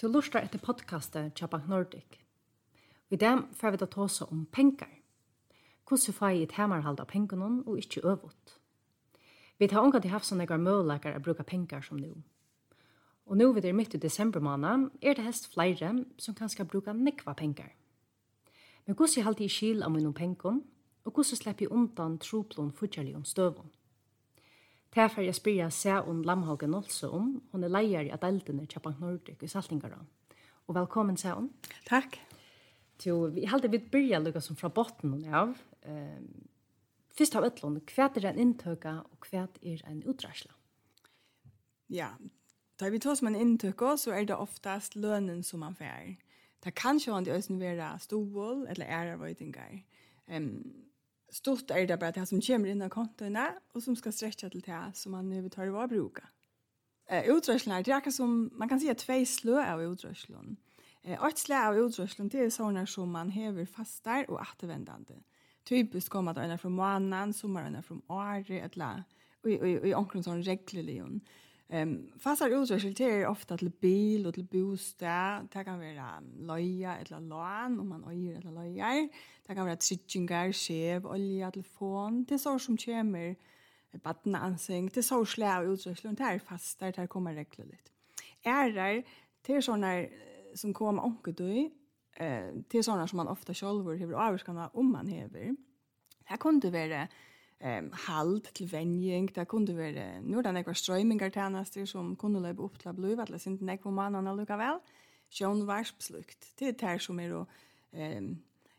Du lustar etter podcastet Tjabank Nordic. I dem får vi da tåsa om penger. Hvordan får jeg et hemmerhald av pengene og ikke øvått? Vi tar unga til haft som negar møleikar å bruka penger som nu. Og nu vi er midt i desembermåned, er det helst flere som kan skal bruka nekva penger. Men hvordan er alltid i skil av minun penger, og hvordan slipper jeg undan troplån fortjellig om støvån? Det får jeg spyrja seg om Lamhagen også om. Hun er leier i Adeltene til Bank Nordic i Saltingaran. Og velkommen, sier om. Takk. Jo, vi heldig vi byrja lukka som fra botten av. Um, Fyrst av ötlån, hva er en inntøka og hva er en utdragsla? Ja, da vi tar som en inntøka, så er det oftast lønnen som man får. Det kan sjå an det være stål eller ærarvøytingar. Um, stort er det bare det som kommer inn av kontona och som ska sträcka till det som man nu tar bruke. bruka. Eh er det är som man kan si at tvei slø av utrustlon. Uh, ett slø av utrustlon det är såna som man häver fastar och återvändande. Typiskt kommer det ena från månaden, sommaren från året eller i i i omkring sån. Ehm um, fasar utvärsel ofta till bil och till bostad. Det kan vara loja eller lån om man öjer eller lojar. Det kan vara tryckingar, skev, olja, telefon. Det är så som kommer badnansing. Det är så slä av utvärsel. Det här fastar, det här kommer reglerligt. Ärar, det är sådana som kommer onkedöj. Eh, till såna som man ofta själv har avskanna om man hever. Det här kunde vara ehm halt til venjing. Ta kunde vara nu där ekvar strömmingar tjänster som kunde löpa upp till blöva eller sint näck på mannen eller väl sjön varspslukt det är där som är då ehm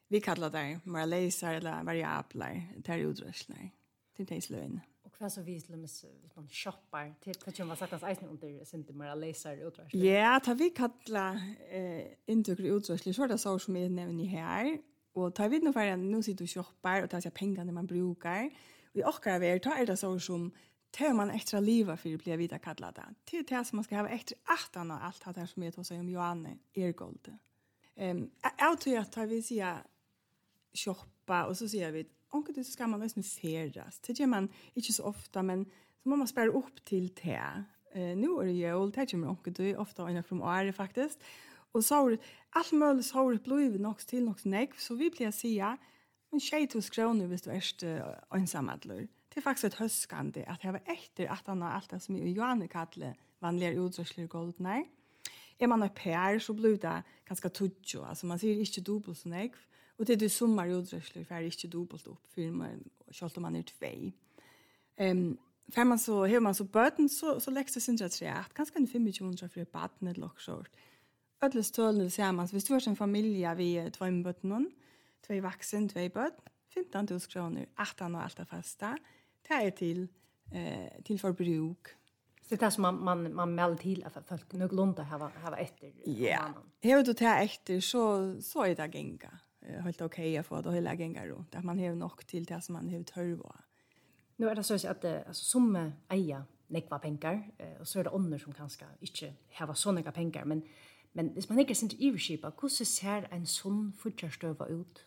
vi kallar det marleisar eller variabler där utrustningar till det lön och vad så vi slämmes hvis man shoppar till kanske man sagtans sig under sint marleisar utrustningar ja ta vi kallar eh integr utrustningar så det så som är nämnt her. Og tar vi nå for en nu sitter du shoppar og tar seg pengene man brukar vi orkar av er, ta er det så som tar man extra liva för att bli vita det. Till det som man ska ha extra att han allt det som jag tar sig om Johanne Ergold. Um, jag tror att vi säger shoppa och så säger vi att det ska man nästan färdas. Det gör man inte så ofta men så måste man spara upp till det. Uh, nu är det jul, det kommer onkel du ofta ena från året faktiskt. Och så har allt möjligt så har det blivit något till något näck så vi blir säga Men tjej 2000 kroner hvis du er ensamadler. Det er faktisk et høskande at jeg var etter at han har alt det som i Johanne kattler vanligere utrørsler golden her. Er man oppe her, så blir det ganske tudjo. Altså man sier ikke dobbelt som jeg. Og det er det sommer utrørsler, for jeg er ikke dobbelt opp, for man, selv om man er tvei. Um, Fær man så, hever man så bøten, så, så lekst det synes jeg tre. Ganske en 2500 for baden eller noe sånt. Ødles tølene ser man, hvis du har en familie vi tvømmer bøten noen, två vuxen, två barn, 15 000 kronor, 18 och allt fasta. Det är till eh, till förbruk. Så det är som man, man, man mäl till att folk nog lånta här har efter. Ja, har du det efter så, så är det gänga. Helt okej okay, att få det hela gänga runt. Att man har nog till det som man har törva. Nu är det så att alltså, som äger nekva pengar, och så är det ånder som kanske inte har så nekva pengar, men Men hvis man ikke er sint iverskipa, hvordan ser en sånn fortjærstøva ut?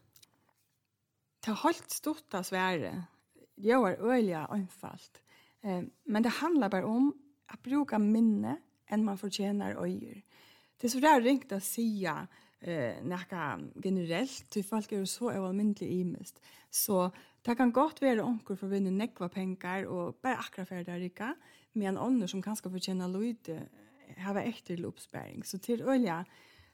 Det har helt stort av svære. Det var øyelig Eh Men det handlar bare om å bruke minne enn man fortjener øyer. Det er så där er ringt å si eh, nekka generelt, till folk är så så avmyndelig imest. Så det kan gott vara onkel för vinna vinne nekva och og akra för for det med men ånder som kanske förtjänar lite hava efter uppspärring. Så till olja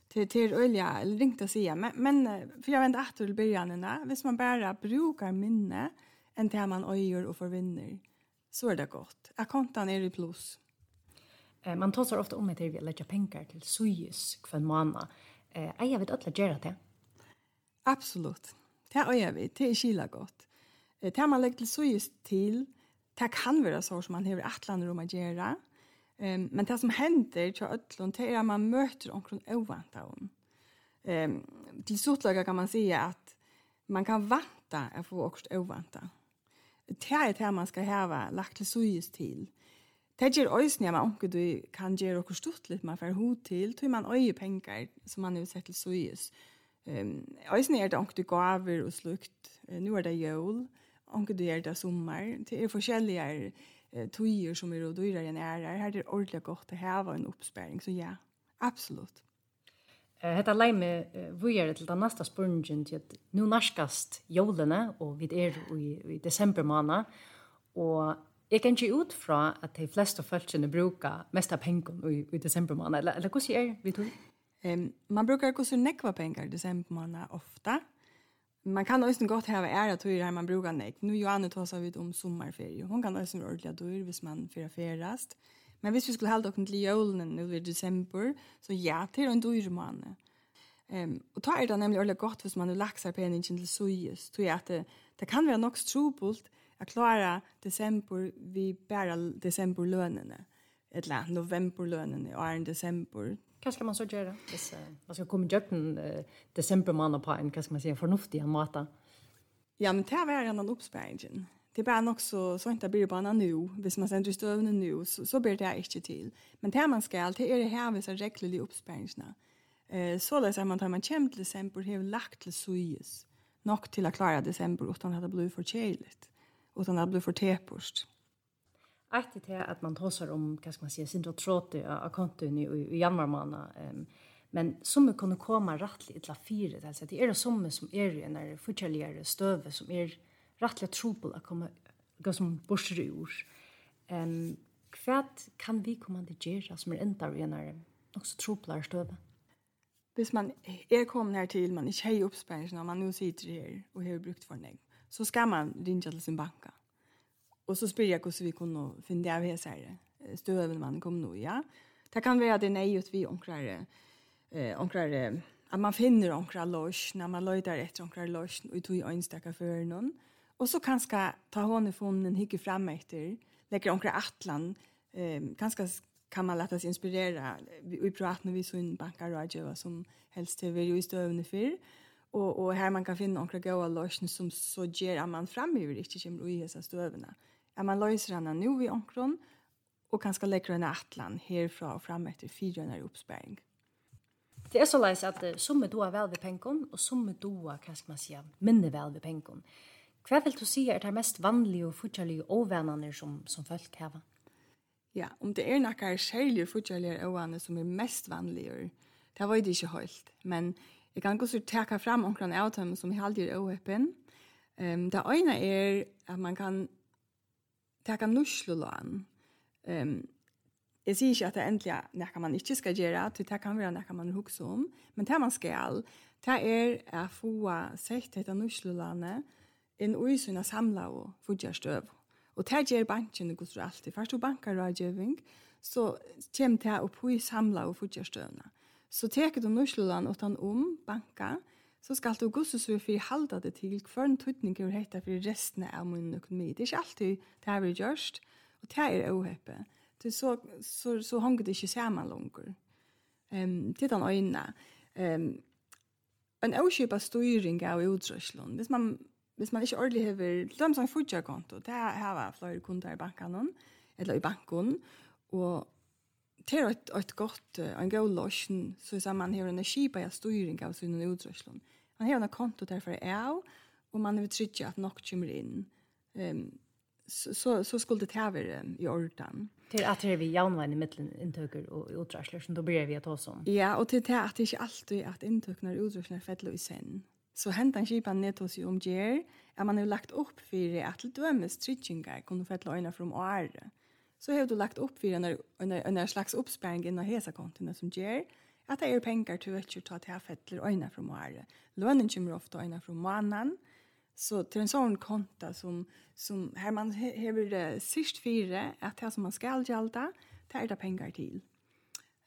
till till olja eller ringt att säga men, men för jag vänder åter till börjanarna, hvis man bara brukar minne än det man öjer och förvinner så är det gott. Akontan är i plus. Eh, man tar ofta om att det vill lägga pengar till sujus kvar månad. Eh, jag vet alla gör det. Absolut. Det är vi, det är skilla gott. Det man lägger till sujus till, det kan vara så som man har attlander rum att göra. Um, men det som händer till ödlån det är att man möter omkring ovanta hon. Um, till sotlaga kan man säga att man kan vanta att få också ovanta. Det är det man ska ha lagt till sojus till. Det gör öjs när man omkring du kan göra också stort lite man får hot till. Då man öje pengar som man nu sätter till sojus. Um, öjs när det omkring du gaver och slukt. Uh, nu är det jul. Omkring du gör det sommar. Det är forskjelliga eh, tøyer som er og dyrere enn er. Her er det ordentlig godt å heve en oppsparing, så ja, absolutt. Hetta lei meg vujere til den neste spørningen til at nå norskast jólene og vi er i, i desember måned, og jeg kan ikke ut fra at de fleste følgene bruker mest av pengene i, i desember måned, eller, eller hvordan er vi tror? Um, man brukar gå så nekva pengar i desember måned ofta, man kan också gott ha ära tur här man brukar nek. Nu Johanna tar sig ut om sommarferie. Hon kan också ordla dörr hvis man fira ferast. Men hvis vi skulle hålla oss till julen nu i december så ja, det är en dyr månad. Ehm um, och tar det nämligen ordentligt gott hvis man nu laxar penningen till sojes. Tror jag att det, det kan vara nog strupult att klara december vi bara decemberlönerna eller novemberlönerna och är december Hva skal man så gjøre? Hvis, uh, man skal komme gjøkken uh, desembermannen på en, hva skal man si, en fornuftig måte. Ja, men det er en oppsparingen. Det er bare nok så, så ikke blir bare nu. Hvis man sender støvende nu, så, så blir det ikke til. Men det man skal, det er det her hvis jeg rekkelig oppsparingene. Eh, så løser man tar man kjem til desember, har lagt til suges. Nok til å klare desember, utan at det blir for kjeiligt. Utan at det blir for tepost. Ett till att man tosar om, vad ska man säga, sin syndrotråte av konton i, i januari månad. Um, men som kunde komma rättligt till till Alltså det är det som som är ju när fortsättligare fortsätter stöve som är rättligt trobel att komma gå som borsar ur. Um, kvärt kan vi komma till Gera som är inte av en också trubblar stöve. Hvis man er kommet her til, man ikke har oppspørelsen, og man nå sitter her og har brukt for deg, så skal man ringe til sin banka. Och så spyr jag hur vi kunde finna av så här. Stöven man kom nu, ja. Det kan vara det nej att vi omkrar eh onkrare att man finner omkrar losch när man letar efter omkrar losch och tog en stäcka för någon. Och så kanske ta hon i fonden hygge fram efter lägger omkrar atlan eh kanske kan man låta sig inspirera vi pratar när vi så en bankar bankarrådgivare som helst till vi i stövne för och och här man kan finna några goda lösningar som så ger att man framöver inte kommer i hela stövna at man løser henne nå i omkron, og kanskje legger henne atlan herfra og frem etter fire henne oppsperring. Det er så leis at som er doa vel ved penkom, og som er doa, hva skal man si, minne vel ved penkom. Hva vil du si er det mest vanlige og fortjellige overvennene som, som folk har? Ja, om det er noen særlige fortjellige overvennene som er mest vanlige, det var det ikke helt. Men jeg kan også teka fram omkring av dem som er alltid overvennene. Um, det ene er at man kan taka nuslulån. Ehm um, Jeg sier ikke at det endelig er noe man ikke skal gjøre, til det kan være noe man husker om, men det man skal, det er å få sett dette norsklandet inn i sånne samla og fudgjørstøv. Og det gjør banken det går alltid. Først du banker rådgjøving, så kommer det opp i samla og fudgjørstøvene. Så teker du norslulene og tar om banker, så skal du gusse så for halda det til hver en tøytning er hette for resten av min økonomi. Det er ikke alltid det har vi gjørst, og det er oheppe. Det så, så, så hanger det ikke sammen langer. Um, til den øynene. Um, en avkjøpet styring av utrøslen. Hvis man, hvis man ikke ordentlig har de som konto. det har jeg flere kunder i banken, eller i banken, og det er et, et godt, en god løsning, så man har en skipa av styring av sin utrøslen han har en konto därför är av och man vill trycka att nok kommer in. Um, så, så, så skulle det här vara i ordan. Till att det är vi jaunvän i mittlen intöker och utrörsler som då blir vi att ha som. Ja, och till det att det inte alltid är att intöknar och utrörsler fäller i sen. Så hentan kipan ned hos om gjer, er man har lagt upp för att till dömes tryckingar kommer fälla öjna från året. Så har du lagt opp for en, en, slags oppsparing innan hesa kontina som gjer, at det er penger til å ta til fettler øyne fra måret. Lønnen kommer ofte øyne fra månen, så til en sånn konta som, som her man hever det sist fire, at det som man skal gjelda, det er det penger til.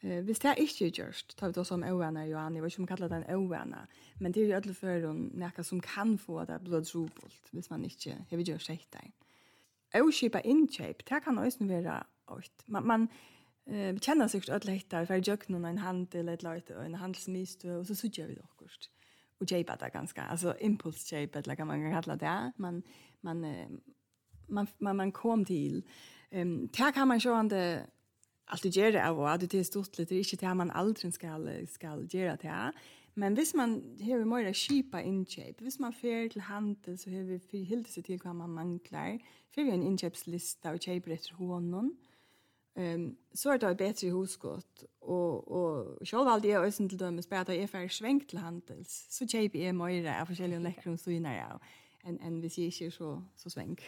Eh, hvis det er ikke gjørst, tar vi det som øvende, Johan, jeg vet ikke om man kaller det en øvende, men det er jo alle føren noe som kan få det blodsrobult, hvis man ikke hever gjørst etter. Øvskipa innkjøp, det kan også være alt. Man, man, Eh, vi kjenner sikkert alle hetta, for jeg gjør noen en handel, et løyte, og en handelsmistø, og så sutjer vi det akkurat. Og kjøper det ganske, altså impulskjøpet, eller hva man kan kalle det, man, man, man, man, man kom til. Um, det kan man sjående allt det gör av och det är stort lite det är inte det man aldrig ska ska göra det men hvis man har mer skipa in shape hvis man fer till handel så har vi för helt sig till vad man manglar för vi en inköpslista och shape efter honom Ehm så är det bättre i huskott och och själv allt det ösen till dem spärta är för svängt till handels. Så JP är mer av olika läckrum så innan jag. En en vi ser ju så så svänk.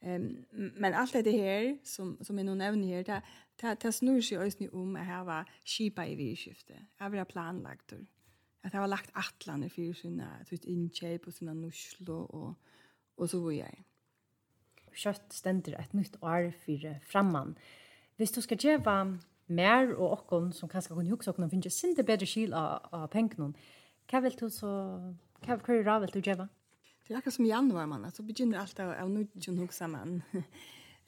Ehm men allt det här som som är nog nämnt här det det det snurrar sig ösen om att här var skipa i vi skifte. Jag vill ha planlagt det. Att ha lagt attlan i fyra sina typ inköp och sina nuschlo och och så vidare. Kött ständer ett nytt år för framman hvis du skal gjøre mer og okken som kanskje kan huske okken og finne sinte bedre skil av, av pengene, hva vil du så, hva vil du råd vil du gjøre? Det er akkurat som i januar, man, så begynner alt av, av nødgjøn huske man.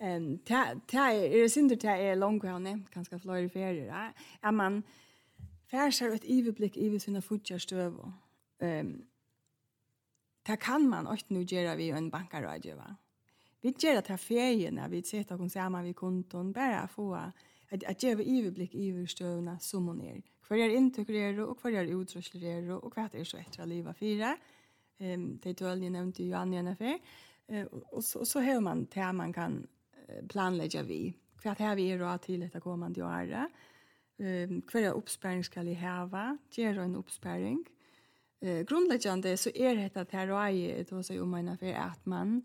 um, det er sinte jeg er langt, og langkjønne, kanskje flere ferier, ja. Er man færser et iveblikk i sine støv. Um, det kan man også nå gjøre ved en bankarådgjøver. va? vi gjør det her ferien, vi sitter og sammen ved kontoen, bare få at, at gjøre iverblick i støvna som hun er. Hva er inntykker og hva er utrusler, og hva er så etter livet fire. Um, det er tølende nevnte jo Anja Nefer. Uh, og, så, så har man det man kan planlegge vi. Hva er vi råd til etter kommende året? Um, hva er oppsperring skal jeg heve? Gjør en oppsperring. Eh, grundläggande så er det att här är til å så om en affær at man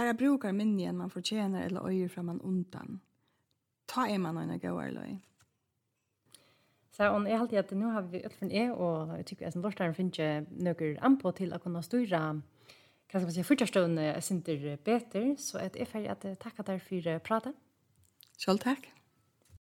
Bara brukar minni än man förtjänar eller öjer fram man undan. Ta er man en gauar løy. Så og jeg alltid att nu har vi utfunnet jeg, och jag tycker at som finns ju några anpå til å kunne styre hva skal första stunden är synter bättre så att är färdig att tacka dig för prata. Själv tack.